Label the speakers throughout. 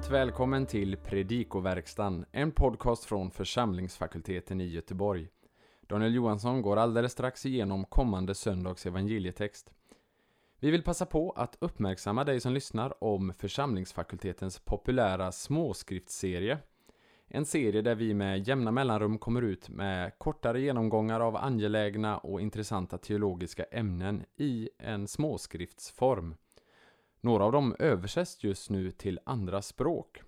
Speaker 1: Varmt välkommen till Predikoverkstan, en podcast från församlingsfakulteten i Göteborg. Daniel Johansson går alldeles strax igenom kommande söndags evangelietext. Vi vill passa på att uppmärksamma dig som lyssnar om församlingsfakultetens populära småskriftsserie. En serie där vi med jämna mellanrum kommer ut med kortare genomgångar av angelägna och intressanta teologiska ämnen i en småskriftsform. Några av dem översätts just nu till andra språk.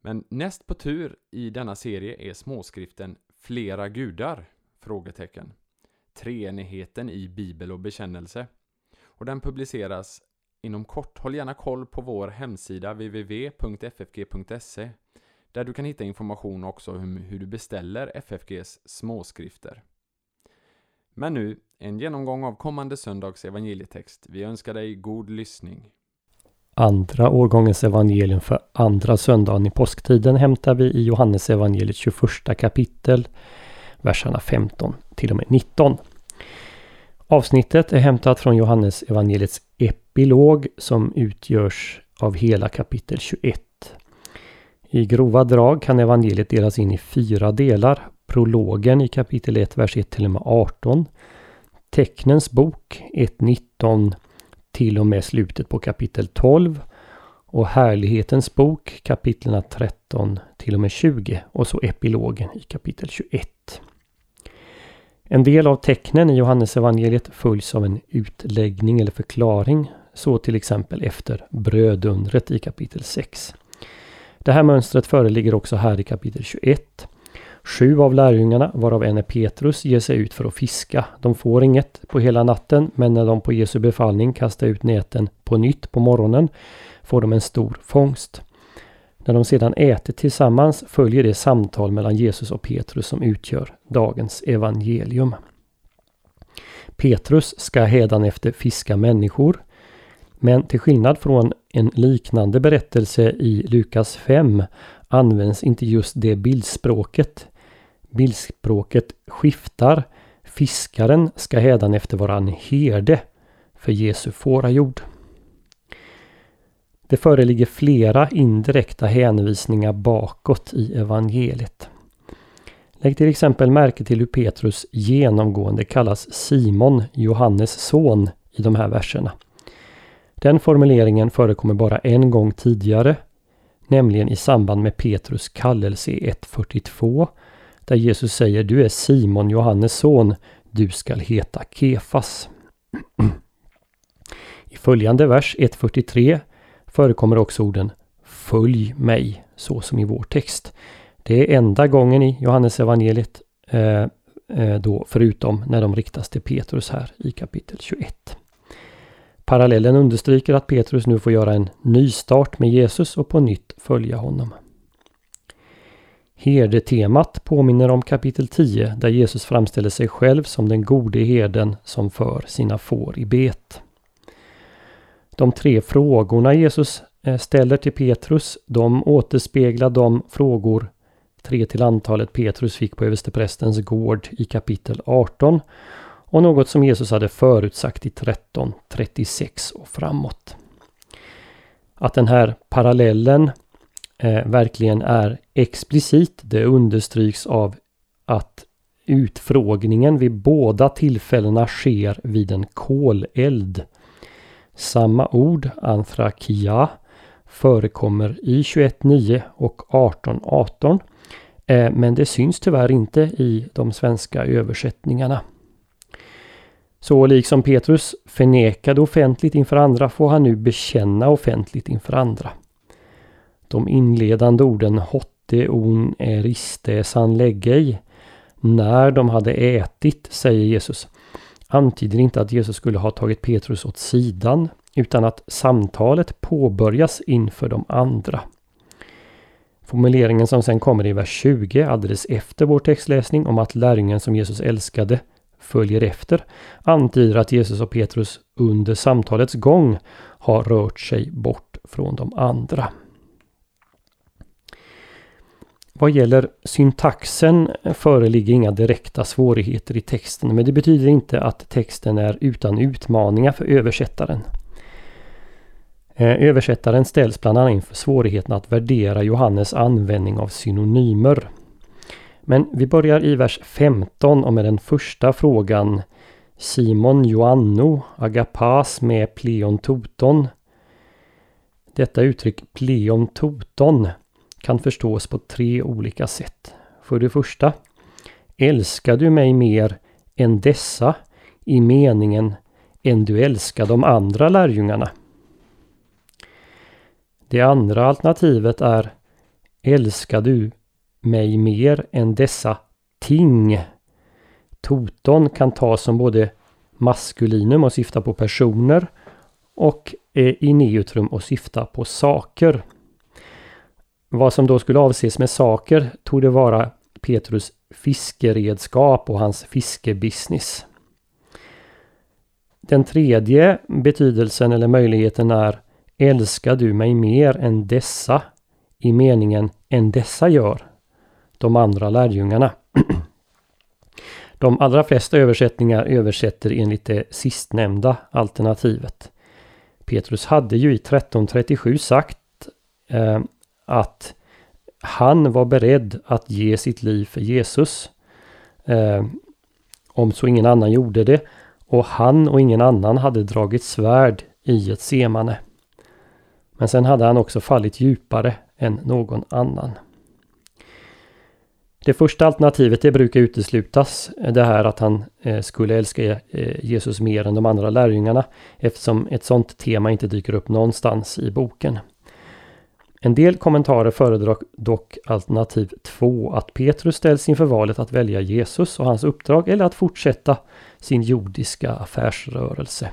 Speaker 1: Men näst på tur i denna serie är småskriften Flera gudar? Frågetecken. Treenigheten i bibel och bekännelse. Och den publiceras inom kort. Håll gärna koll på vår hemsida www.ffg.se där du kan hitta information också om hur du beställer FFGs småskrifter. Men nu, en genomgång av kommande söndags evangelietext. Vi önskar dig god lyssning.
Speaker 2: Andra årgångens evangelium för andra söndagen i påsktiden hämtar vi i Johannes evangeliet 21 kapitel, verserna 15 till och med 19. Avsnittet är hämtat från Johannes evangeliets epilog som utgörs av hela kapitel 21. I grova drag kan evangeliet delas in i fyra delar. Prologen i kapitel 1, vers 1 till och med 18. Tecknens bok 1.19 till och med slutet på kapitel 12. Och Härlighetens bok kapitlen 13 till och med 20 och så epilogen i kapitel 21. En del av tecknen i Johannesevangeliet följs av en utläggning eller förklaring. Så till exempel efter brödundret i kapitel 6. Det här mönstret föreligger också här i kapitel 21. Sju av lärjungarna, varav en är Petrus, ger sig ut för att fiska. De får inget på hela natten, men när de på Jesu befallning kastar ut näten på nytt på morgonen får de en stor fångst. När de sedan äter tillsammans följer det samtal mellan Jesus och Petrus som utgör dagens evangelium. Petrus ska hädanefter fiska människor. Men till skillnad från en liknande berättelse i Lukas 5 används inte just det bildspråket. Bildspråket skiftar. Fiskaren ska hädanefter vara en herde för Jesu fårajord. Det föreligger flera indirekta hänvisningar bakåt i evangeliet. Lägg till exempel märke till hur Petrus genomgående kallas Simon, Johannes son, i de här verserna. Den formuleringen förekommer bara en gång tidigare, nämligen i samband med Petrus kallelse i 1.42, där Jesus säger Du är Simon, Johannes son, du skall heta Kefas. I följande vers 1.43 förekommer också orden Följ mig, så som i vår text. Det är enda gången i Johannes evangeliet eh, eh, då förutom när de riktas till Petrus här i kapitel 21. Parallellen understryker att Petrus nu får göra en nystart med Jesus och på nytt följa honom. Herdetemat påminner om kapitel 10 där Jesus framställer sig själv som den gode herden som för sina får i bet. De tre frågorna Jesus eh, ställer till Petrus, de återspeglar de frågor, tre till antalet Petrus fick på översteprästens gård i kapitel 18 och något som Jesus hade förutsagt i 13, 36 och framåt. Att den här parallellen eh, verkligen är explicit, det understryks av att utfrågningen vid båda tillfällena sker vid en koleld. Samma ord, anthrakia, förekommer i 21.9 och 18.18 eh, men det syns tyvärr inte i de svenska översättningarna. Så liksom Petrus förnekade offentligt inför andra får han nu bekänna offentligt inför andra. De inledande orden hotte on eriste san läggej när de hade ätit, säger Jesus, antyder inte att Jesus skulle ha tagit Petrus åt sidan utan att samtalet påbörjas inför de andra. Formuleringen som sen kommer i vers 20 alldeles efter vår textläsning om att lärjungen som Jesus älskade följer efter antyder att Jesus och Petrus under samtalets gång har rört sig bort från de andra. Vad gäller syntaxen föreligger inga direkta svårigheter i texten men det betyder inte att texten är utan utmaningar för översättaren. Eh, översättaren ställs bland annat inför svårigheten att värdera Johannes användning av synonymer. Men vi börjar i vers 15 och med den första frågan Simon Joanno agapas med pleon toton. Detta uttryck pleon toton kan förstås på tre olika sätt. För det första Älskar du mig mer än dessa i meningen än du älskar de andra lärjungarna? Det andra alternativet är Älskar du mig mer än dessa ting? Toton kan tas som både maskulinum och syfta på personer och eh, i neutrum och syfta på saker. Vad som då skulle avses med saker tog det vara Petrus fiskeredskap och hans fiskebusiness. Den tredje betydelsen eller möjligheten är Älskar du mig mer än dessa i meningen än dessa gör, de andra lärjungarna. De allra flesta översättningar översätter enligt det sistnämnda alternativet. Petrus hade ju i 1337 sagt eh, att han var beredd att ge sitt liv för Jesus. Eh, om så ingen annan gjorde det. Och han och ingen annan hade dragit svärd i ett semane. Men sen hade han också fallit djupare än någon annan. Det första alternativet det brukar uteslutas. Det här att han eh, skulle älska eh, Jesus mer än de andra lärjungarna. Eftersom ett sådant tema inte dyker upp någonstans i boken. En del kommentarer föredrar dock alternativ 2 att Petrus ställs inför valet att välja Jesus och hans uppdrag eller att fortsätta sin jordiska affärsrörelse.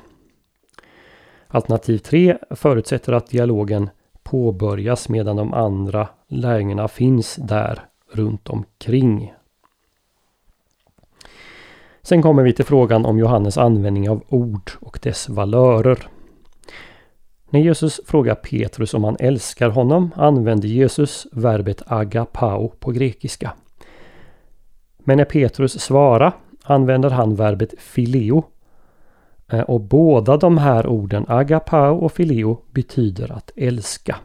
Speaker 2: Alternativ 3 förutsätter att dialogen påbörjas medan de andra lärjungarna finns där runt omkring. Sen kommer vi till frågan om Johannes användning av ord och dess valörer. När Jesus frågar Petrus om han älskar honom använder Jesus verbet agapao på grekiska. Men när Petrus svarar använder han verbet fileo. Eh, och båda de här orden agapao och fileo betyder att älska.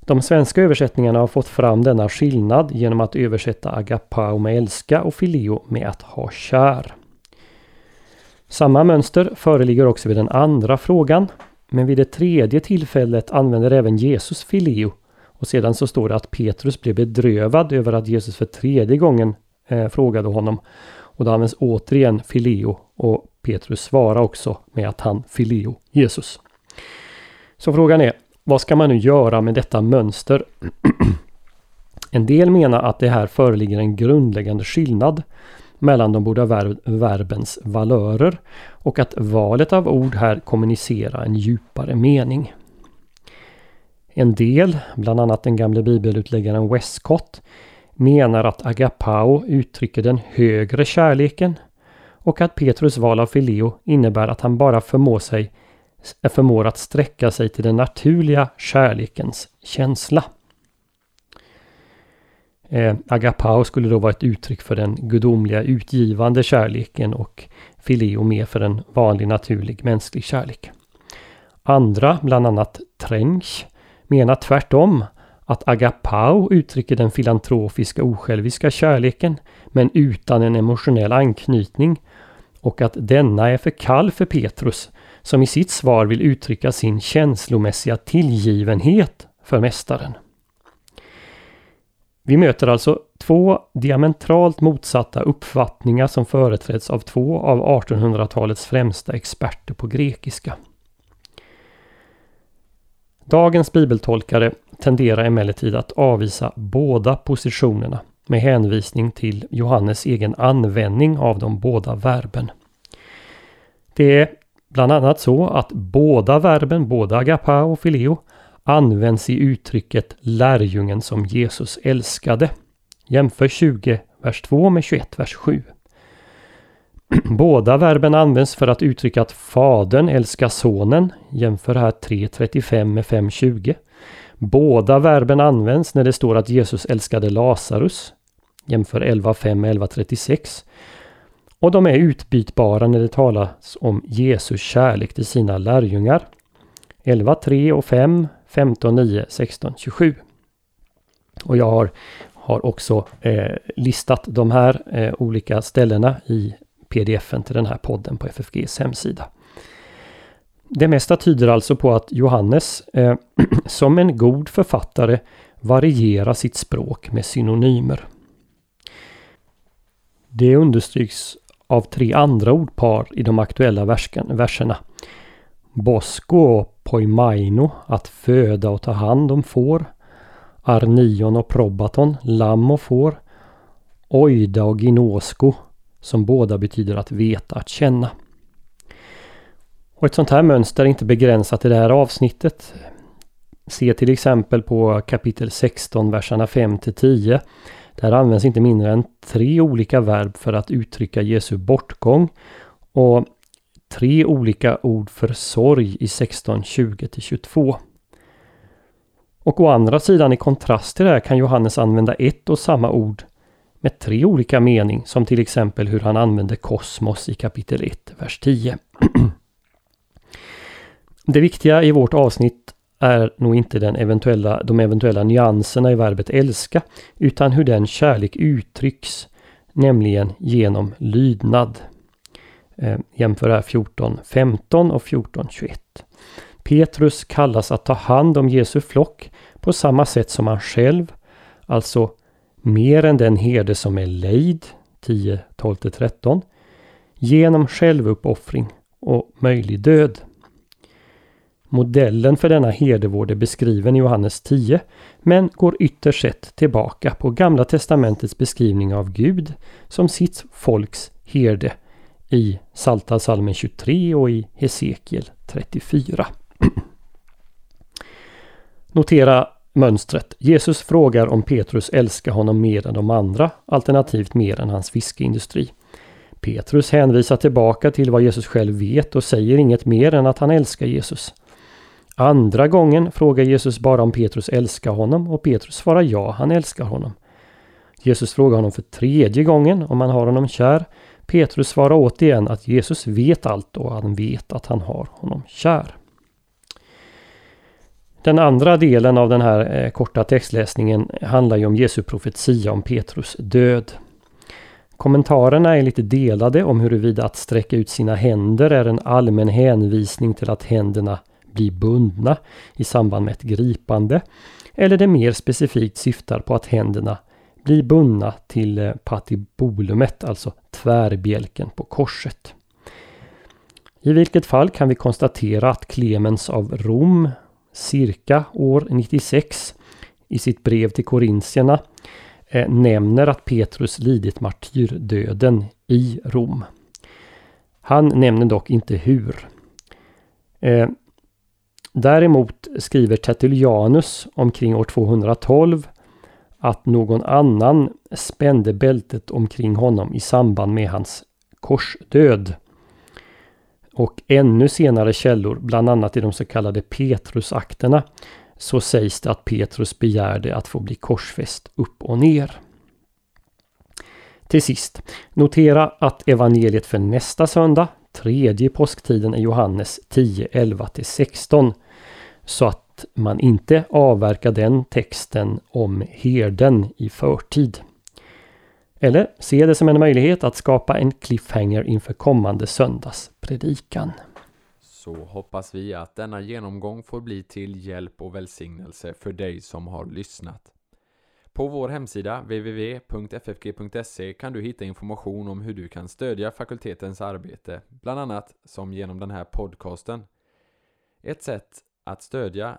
Speaker 2: De svenska översättningarna har fått fram denna skillnad genom att översätta agapao med älska och fileo med att ha kär. Samma mönster föreligger också vid den andra frågan men vid det tredje tillfället använder även Jesus filio. Och sedan så står det att Petrus blev bedrövad över att Jesus för tredje gången eh, frågade honom. Och då används återigen filio och Petrus svarar också med att han filio Jesus. Så frågan är, vad ska man nu göra med detta mönster? en del menar att det här föreligger en grundläggande skillnad mellan de båda ver verbens valörer och att valet av ord här kommunicerar en djupare mening. En del, bland annat den gamle bibelutläggaren Westcott, menar att agapao uttrycker den högre kärleken och att Petrus val av fileo innebär att han bara förmår, sig, förmår att sträcka sig till den naturliga kärlekens känsla. Eh, agapao skulle då vara ett uttryck för den gudomliga utgivande kärleken och fileo mer för en vanlig naturlig mänsklig kärlek. Andra, bland annat Trench, menar tvärtom att agapao uttrycker den filantrofiska osjälviska kärleken men utan en emotionell anknytning och att denna är för kall för Petrus som i sitt svar vill uttrycka sin känslomässiga tillgivenhet för Mästaren. Vi möter alltså två diametralt motsatta uppfattningar som företräds av två av 1800-talets främsta experter på grekiska. Dagens bibeltolkare tenderar emellertid att avvisa båda positionerna med hänvisning till Johannes egen användning av de båda verben. Det är bland annat så att båda verben, både agapao och fileo, används i uttrycket lärjungen som Jesus älskade. Jämför 20, vers 2 med 21, vers 7. Båda verben används för att uttrycka att Fadern älskar Sonen. Jämför här 3.35 med 5.20. Båda verben används när det står att Jesus älskade Lazarus. Jämför 11.5 med 11.36. Och de är utbytbara när det talas om Jesus kärlek till sina lärjungar. 11.3 och 5, 15, 9, 16, 27. Och jag har, har också eh, listat de här eh, olika ställena i pdfen till den här podden på FFGs hemsida. Det mesta tyder alltså på att Johannes eh, som en god författare varierar sitt språk med synonymer. Det understryks av tre andra ordpar i de aktuella versken, verserna. Bosko och poimaino, att föda och ta hand om får. Arnion och probaton, lamm och får. Oida och ginosko, som båda betyder att veta, att känna. Och ett sånt här mönster är inte begränsat till det här avsnittet. Se till exempel på kapitel 16, verserna 5 till 10. Där används inte mindre än tre olika verb för att uttrycka Jesu bortgång och tre olika ord för sorg i 16, 20 till 22. Och å andra sidan i kontrast till det här kan Johannes använda ett och samma ord med tre olika mening som till exempel hur han använder kosmos i kapitel 1, vers 10. Det viktiga i vårt avsnitt är nog inte den eventuella, de eventuella nyanserna i verbet älska utan hur den kärlek uttrycks, nämligen genom lydnad. Eh, jämför här 14.15 och 14.21. Petrus kallas att ta hand om Jesu flock på samma sätt som han själv, alltså mer än den herde som är lejd, 10, 12-13, genom självuppoffring och möjlig död. Modellen för denna herdevård är beskriven i Johannes 10 men går ytterst sett tillbaka på Gamla Testamentets beskrivning av Gud som sitt folks herde i Salta salmen 23 och i Hesekiel 34. Notera mönstret. Jesus frågar om Petrus älskar honom mer än de andra, alternativt mer än hans fiskeindustri. Petrus hänvisar tillbaka till vad Jesus själv vet och säger inget mer än att han älskar Jesus. Andra gången frågar Jesus bara om Petrus älskar honom och Petrus svarar ja, han älskar honom. Jesus frågar honom för tredje gången om han har honom kär. Petrus svarar återigen att Jesus vet allt och han vet att han har honom kär. Den andra delen av den här eh, korta textläsningen handlar ju om Jesu profetia om Petrus död. Kommentarerna är lite delade om huruvida att sträcka ut sina händer är en allmän hänvisning till att händerna blir bundna i samband med ett gripande eller det mer specifikt syftar på att händerna blir bundna till eh, patibolumet, alltså tvärbjälken på korset. I vilket fall kan vi konstatera att Clemens av Rom cirka år 96 i sitt brev till korintierna eh, nämner att Petrus lidit martyrdöden i Rom. Han nämner dock inte hur. Eh, Däremot skriver Tertullianus omkring år 212 att någon annan spände bältet omkring honom i samband med hans korsdöd. Och ännu senare källor, bland annat i de så kallade Petrusakterna, så sägs det att Petrus begärde att få bli korsfäst upp och ner. Till sist, notera att evangeliet för nästa söndag, tredje påsktiden, är Johannes 10, 11 16 så att man inte avverkar den texten om herden i förtid. Eller se det som en möjlighet att skapa en cliffhanger inför kommande söndags predikan.
Speaker 1: Så hoppas vi att denna genomgång får bli till hjälp och välsignelse för dig som har lyssnat. På vår hemsida www.ffg.se kan du hitta information om hur du kan stödja fakultetens arbete, bland annat som genom den här podcasten. Ett sätt att stödja